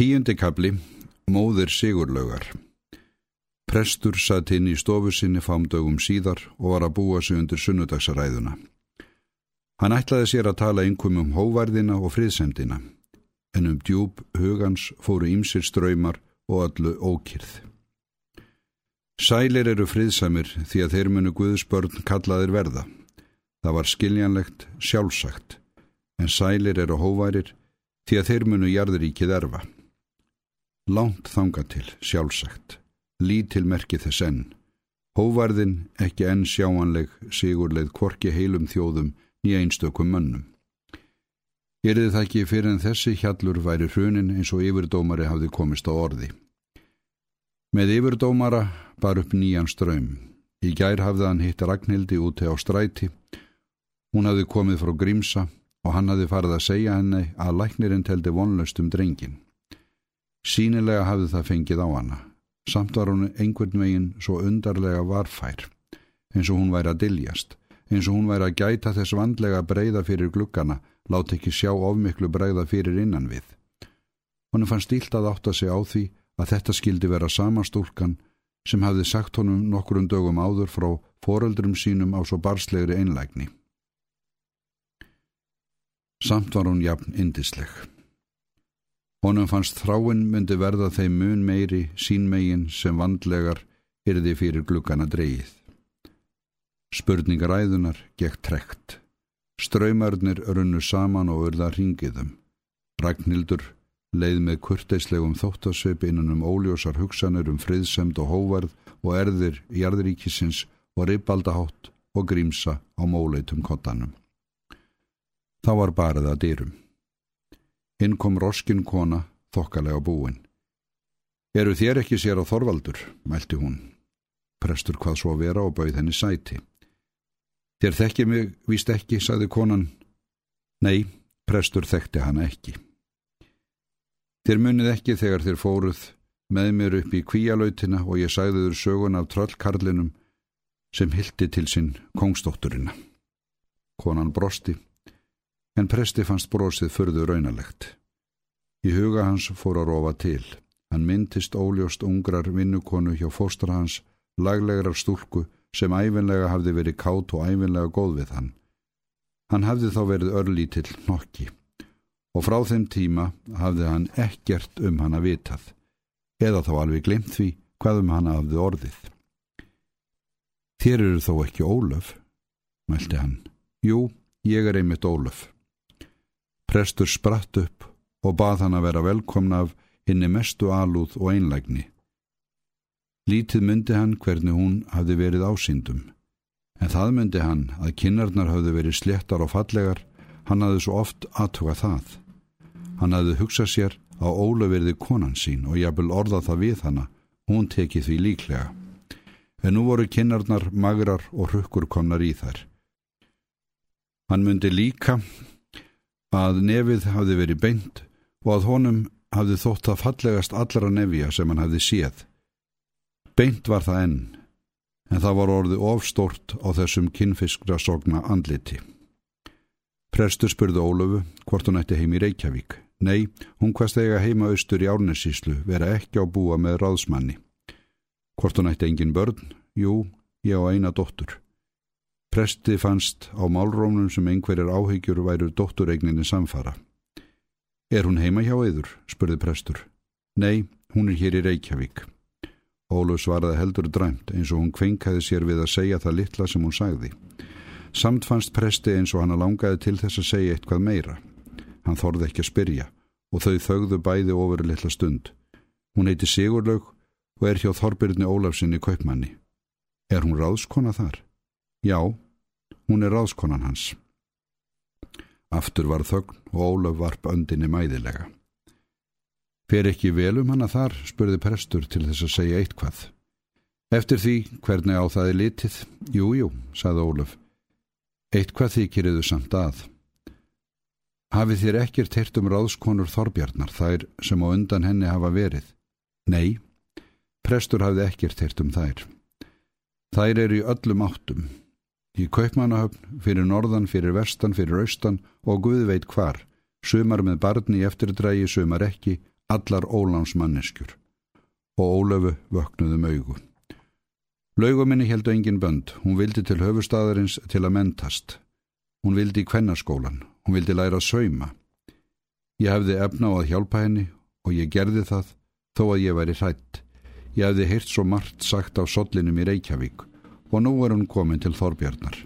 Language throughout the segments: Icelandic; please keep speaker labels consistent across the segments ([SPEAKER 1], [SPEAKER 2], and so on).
[SPEAKER 1] Tíundi kabli, móðir Sigurlaugar. Prestur satt inn í stofu sinni fámdögum síðar og var að búa sig undir sunnudagsaræðuna. Hann ætlaði sér að tala einhverjum um hóvarðina og friðsendina, en um djúb hugans fóru ímsir ströymar og öllu ókýrð. Sælir eru friðsamir því að þeir munu Guðsbörn kallaðir verða. Það var skiljanlegt, sjálfsagt, en sælir eru hóværir því að þeir munu jarðuríkið erfa. Lánt þanga til, sjálfsagt, lítil merki þess enn. Hóvarðin ekki enn sjáanleg sigurleið kvorki heilum þjóðum nýja einstökum mönnum. Gerði það ekki fyrir en þessi hjallur væri hrunin eins og yfirdómari hafði komist á orði. Með yfirdómara bar upp nýjan ströym. Í gær hafði hann hitt Ragnhildi úti á stræti. Hún hafði komið frá Grímsa og hann hafði farið að segja henni að læknirinn teldi vonlöst um drengin. Sínilega hafði það fengið á hana. Samt var hún einhvern veginn svo undarlega varfær, eins og hún væri að diljast, eins og hún væri að gæta þess vandlega breyða fyrir glukkana, láti ekki sjá ofmiklu breyða fyrir innan við. Honum fann stílt að átta sig á því að þetta skildi vera sama stúlkan sem hafði sagt honum nokkur um dögum áður frá foreldrum sínum á svo barslegri einlægni. Samt var hún jafn indisleg. Honum fannst þráinn myndi verða þeim mun meiri sínmegin sem vandlegar yrði fyrir glukkana dreyið. Spurningar æðunar gekk trekt. Ströymarnir runnu saman og urða ringiðum. Ragnhildur leið með kurteislegum þóttasveip innan um óljósar hugsanur um friðsemd og hóvarð og erðir jarðríkisins og ribbaldahátt og grímsa á móleitum kottanum. Þá var barið að dýrum. Hinn kom roskin kona, þokkalega búin. Eru þér ekki sér á Þorvaldur, mælti hún. Prestur hvað svo vera og bauð henni sæti. Þér þekki mig, víst ekki, sagði konan. Nei, prestur þekkti hana ekki. Þér munið ekki þegar þér fóruð með mér upp í kvíalautina og ég sagði þur sögun af tröllkarlinum sem hildi til sinn kongstótturina. Konan brosti en presti fannst brosið förðu raunalegt. Í huga hans fór að rofa til. Hann myndist óljóst ungrar vinnukonu hjá fóstra hans, laglegar stúlku sem æfinlega hafði verið kátt og æfinlega góð við hann. Hann hafði þá verið örlítill nokki og frá þeim tíma hafði hann ekkert um hann að vitað, eða þá alveg glemt því hvað um hann hafði orðið. Þér eru þó ekki Ólöf, mælti hann. Jú, ég er einmitt Ólöf. Prestur spratt upp og bað hann að vera velkomna af henni mestu alúð og einlægni. Lítið myndi hann hvernig hún hafði verið ásýndum, en það myndi hann að kinnarnar hafði verið sléttar og fallegar, hann hafði svo oft aðtuga það. Hann hafði hugsað sér á ólöfverði konan sín og jafnvel orða það við hanna, hún tekið því líklega. En nú voru kinnarnar magrar og hrukkur komnar í þær. Hann myndi líka að nefið hafði verið beint og að honum hafði þótt að fallegast allra nefja sem hann hafði séð. Beint var það enn, en það var orðið ofstort á þessum kinnfiskra sogna andliti. Prestur spurði Ólöfu hvort hún ætti heim í Reykjavík. Nei, hún hvast eiga heima austur í Árnessíslu, vera ekki á búa með ráðsmanni. Hvort hún ætti engin börn? Jú, ég á eina dóttur. Presti fannst á málrónum sem einhverjar áhyggjur væru dótturegninni samfara. Er hún heima hjá yður? spurði prestur. Nei, hún er hér í Reykjavík. Óluf svaraði heldur dræmt eins og hún kvenkaði sér við að segja það litla sem hún sagði. Samt fannst presti eins og hann langaði til þess að segja eitthvað meira. Hann þorði ekki að spyrja og þau þögðu bæði ofur litla stund. Hún heiti Sigurlaug og er hjá Þorbirni Ólafsinni kaupmanni. Er hún ráðskona þar? Já, hún er ráðskonan hans. Aftur var þögn og Ólaf varp öndinni mæðilega. Fer ekki vel um hana þar, spurði prestur til þess að segja eitthvað. Eftir því hvernig á það er litið, jú, jú, sagði Ólaf. Eitthvað þykiriðu samt að. Hafið þér ekkert heyrt um ráðskonur Þorbjarnar, þær sem á undan henni hafa verið? Nei, prestur hafði ekkert heyrt um þær. Þær eru í öllum áttum, Í kaupmannahöfn, fyrir norðan, fyrir vestan, fyrir austan og Guð veit hvar, sumar með barni eftirdrægi, sumar ekki, allar óláns manneskjur og Ólöfu vöknuðum augu. Lauguminni heldu engin bönd, hún vildi til höfustadarins til að mentast. Hún vildi í kvennarskólan, hún vildi læra að sauma. Ég hefði efna á að hjálpa henni og ég gerði það þó að ég væri hrætt. Ég hefði heyrt svo margt sagt á sollinum í Reykjavík og nú er hún komin til Þorbjarnar.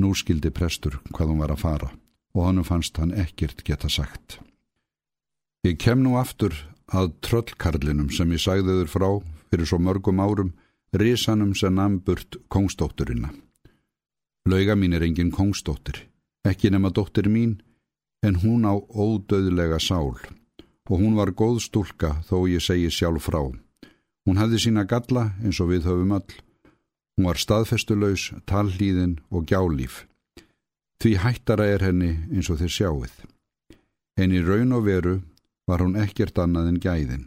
[SPEAKER 1] Nú skildi prestur hvað hún var að fara og hann fannst hann ekkert geta sagt. Ég kem nú aftur að tröllkarlinum sem ég sagði þur frá fyrir svo mörgum árum, risanum sem namburt kongsdótturina. Lauga mín er engin kongsdóttir, ekki nema dóttir mín, en hún á ódöðlega sál og hún var góð stúlka þó ég segi sjálf frá. Hún hafði sína galla eins og við höfum öll. Hún var staðfestulaus, tallíðin og gjálíf. Því hættara er henni eins og þér sjáuð. En í raun og veru var hún ekkert annað en gæðin.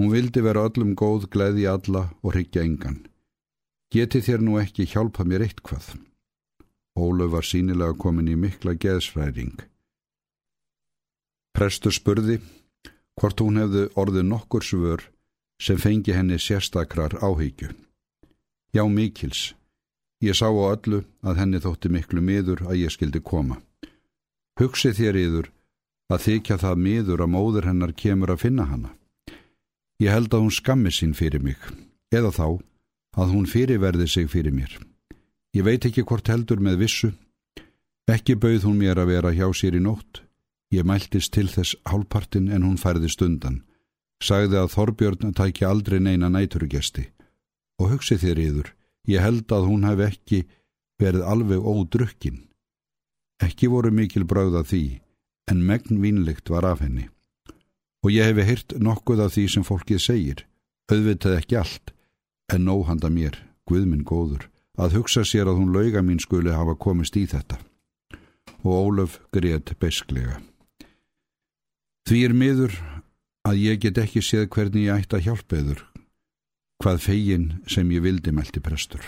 [SPEAKER 1] Hún vildi vera öllum góð, gleði alla og hryggja engan. Geti þér nú ekki hjálpa mér eitt hvað? Ólöf var sínilega komin í mikla geðsfræring. Prestur spurði hvort hún hefði orðið nokkur svör sem fengi henni sérstakrar áhyggju. Já, mikils. Ég sá á öllu að henni þótti miklu miður að ég skildi koma. Hugsi þér yður að þykja það miður að móður hennar kemur að finna hana. Ég held að hún skammi sín fyrir mig, eða þá að hún fyrirverði sig fyrir mér. Ég veit ekki hvort heldur með vissu. Ekki bauð hún mér að vera hjá sér í nótt. Ég mæltist til þess hálpartin en hún færði stundan. Sagði að Þorbjörn tæki aldrei neina næturugesti. Og hugsi þér yður, ég held að hún hef ekki verið alveg ódrukkin. Ekki voru mikil brauða því en megn vínlegt var af henni. Og ég hefi hyrt nokkuð af því sem fólkið segir, auðvitað ekki allt, en nóhanda mér, Guðminn góður, að hugsa sér að hún lauga mín skuli hafa komist í þetta. Og Ólöf greið besklega. Því er miður að ég get ekki séð hvernig ég ætti að hjálpa yður, hvað fegin sem ég vildi meldi prestur.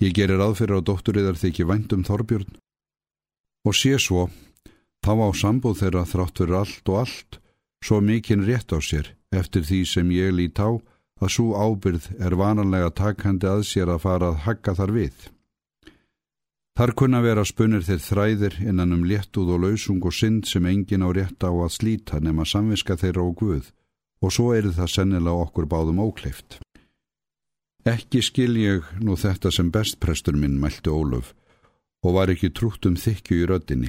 [SPEAKER 1] Ég gerir aðfyrir á dótturiðar þykji vænt um Þorbjörn og sé svo Þá á sambúð þeirra þrátt fyrir allt og allt, svo mikinn rétt á sér, eftir því sem ég lít á, að svo ábyrð er vananlega takkandi að sér að fara að hagga þar við. Þar kunna vera spunir þeir þræðir innan um léttúð og lausung og synd sem engin á rétt á að slíta nema samviska þeirra og guð, og svo er það sennilega okkur báðum ókleift. Ekki skil ég nú þetta sem bestprestur minn mælti Ólöf, og var ekki trútt um þykju í röddinni.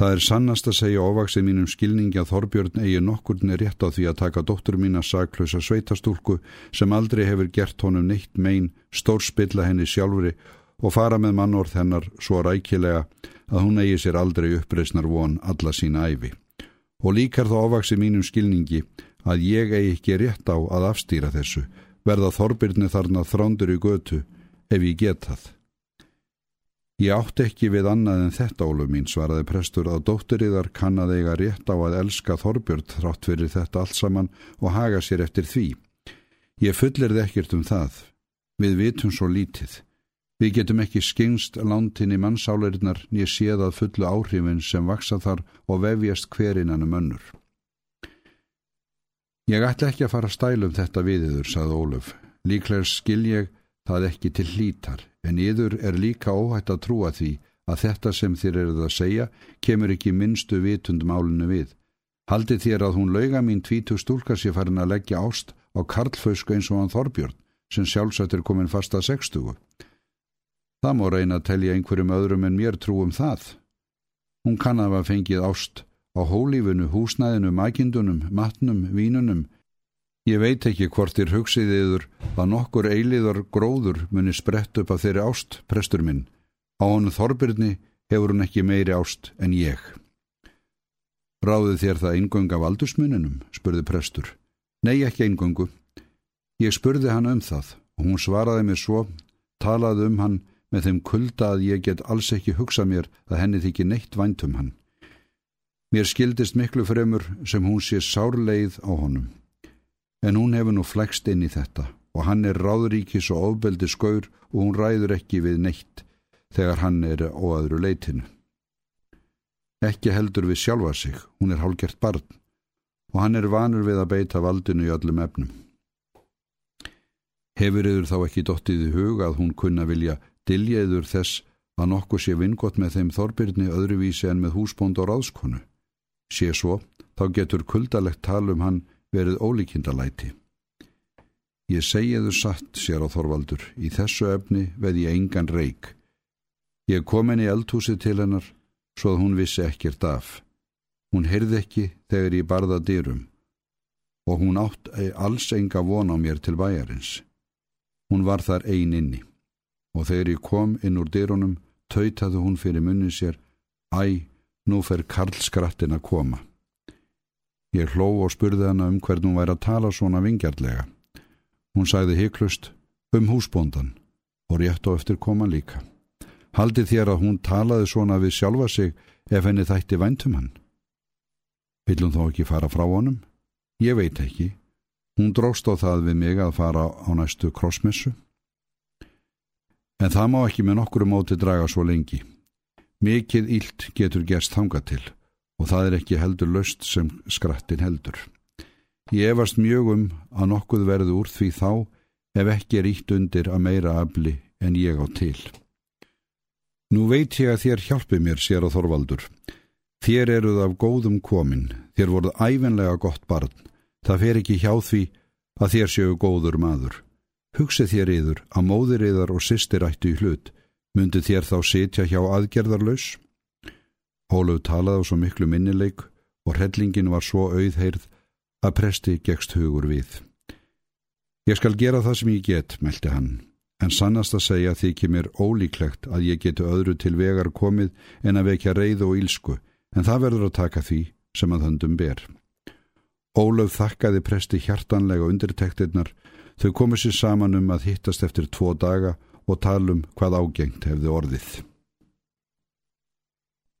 [SPEAKER 1] Það er sannast að segja ofaksið mínum skilningi að Þorbjörn eigi nokkurni rétt á því að taka dóttur mín að saklausa sveitastúlku sem aldrei hefur gert honum neitt megin, stórspilla henni sjálfri og fara með mannorð hennar svo rækilega að hún eigi sér aldrei uppreysnar von alla sína æfi. Og líkar þá ofaksið mínum skilningi að ég eigi ekki rétt á að afstýra þessu, verða Þorbjörni þarna þrándur í götu ef ég get það. Ég átti ekki við annað en þetta ólum mín, svaraði prestur að dótteriðar kann að eiga rétt á að elska Þorbjörn þrátt fyrir þetta allt saman og haga sér eftir því. Ég fullir þið ekkert um það. Við vitum svo lítið. Við getum ekki skingst lántin í mannsáleirinnar nýja séð að fullu áhrifin sem vaksa þar og vefjast hverinnan um önnur. Ég ætla ekki að fara stælum þetta viðiður, sagði Óluf. Líklega skil ég það ekki til hlítar, en yður er líka óhætt að trúa því að þetta sem þér eruð að segja kemur ekki minnstu vitund málinu við. Haldið þér að hún lauga mín tvítu stúlka sér farin að leggja ást á karlfösku eins og hann Þorbjörn, sem sjálfsagt er komin fast að sextugu. Það má reyna að telja einhverjum öðrum en mér trúum það. Hún kann að hafa fengið ást á hólífunu, húsnæðinu, makindunum, matnum, vínunum, Ég veit ekki hvort þér hugsiðiður að nokkur eiliðar gróður muni sprett upp af þeirri ást, prestur minn. Á hann Þorbirni hefur hún ekki meiri ást en ég. Ráðu þér það eingöng af aldursmuninum, spurði prestur. Nei, ekki eingöngu. Ég spurði hann um það og hún svaraði mér svo, talaði um hann með þeim kulda að ég get alls ekki hugsa mér að henni þykir neitt vænt um hann. Mér skildist miklu fremur sem hún sé sárleið á honum en hún hefur nú flegst inn í þetta og hann er ráðríkis og ofbeldi skaur og hún ræður ekki við neitt þegar hann er á öðru leitinu. Ekki heldur við sjálfa sig, hún er hálgert barn og hann er vanur við að beita valdinu í öllum efnum. Hefur yður þá ekki dottið í hug að hún kunna vilja dilja yður þess að nokkuð sé vingott með þeim þorbyrni öðruvísi en með húsbónd og ráðskonu. Sé svo, þá getur kuldalegt talum hann verið ólíkindalæti. Ég segiðu satt, sér á Þorvaldur, í þessu efni veð ég engan reik. Ég kom henni eldhúsi til hennar, svo að hún vissi ekkert af. Hún heyrði ekki þegar ég barða dyrum og hún átt alls enga von á mér til bæjarins. Hún var þar ein inni og þegar ég kom inn úr dyrunum tautaði hún fyrir munni sér Æ, nú fer Karlskrattin að koma. Ég hló og spurði hana um hvern hún væri að tala svona vingjarlega. Hún sagði heiklust um húsbóndan og rétt á eftir koma líka. Haldi þér að hún talaði svona við sjálfa sig ef henni þætti væntum hann? Hún þó ekki fara frá honum? Ég veit ekki. Hún dróst á það við mig að fara á næstu krossmessu. En það má ekki með nokkru móti draga svo lengi. Mikið ílt getur gerst þanga til og það er ekki heldur löst sem skrattin heldur. Ég efast mjög um að nokkuð verði úr því þá ef ekki er ítt undir að meira afli en ég á til. Nú veit ég að þér hjálpi mér, sér á Þorvaldur. Þér eruð af góðum komin, þér voruð æfinlega gott barn. Það fer ekki hjá því að þér séu góður maður. Hugsið þér yður að móðir yðar og sýstir ættu í hlut. Mundi þér þá sitja hjá aðgerðarlaus? Ólöf talaði á svo miklu minnileik og hellingin var svo auðheirð að presti gegst hugur við. Ég skal gera það sem ég get, meldi hann, en sannast að segja þykir mér ólíklegt að ég getu öðru til vegar komið en að vekja reyð og ílsku, en það verður að taka því sem að höndum ber. Ólöf þakkaði presti hjartanlega undirtektirnar, þau komið sér saman um að hittast eftir tvo daga og talum hvað ágengt hefði orðið.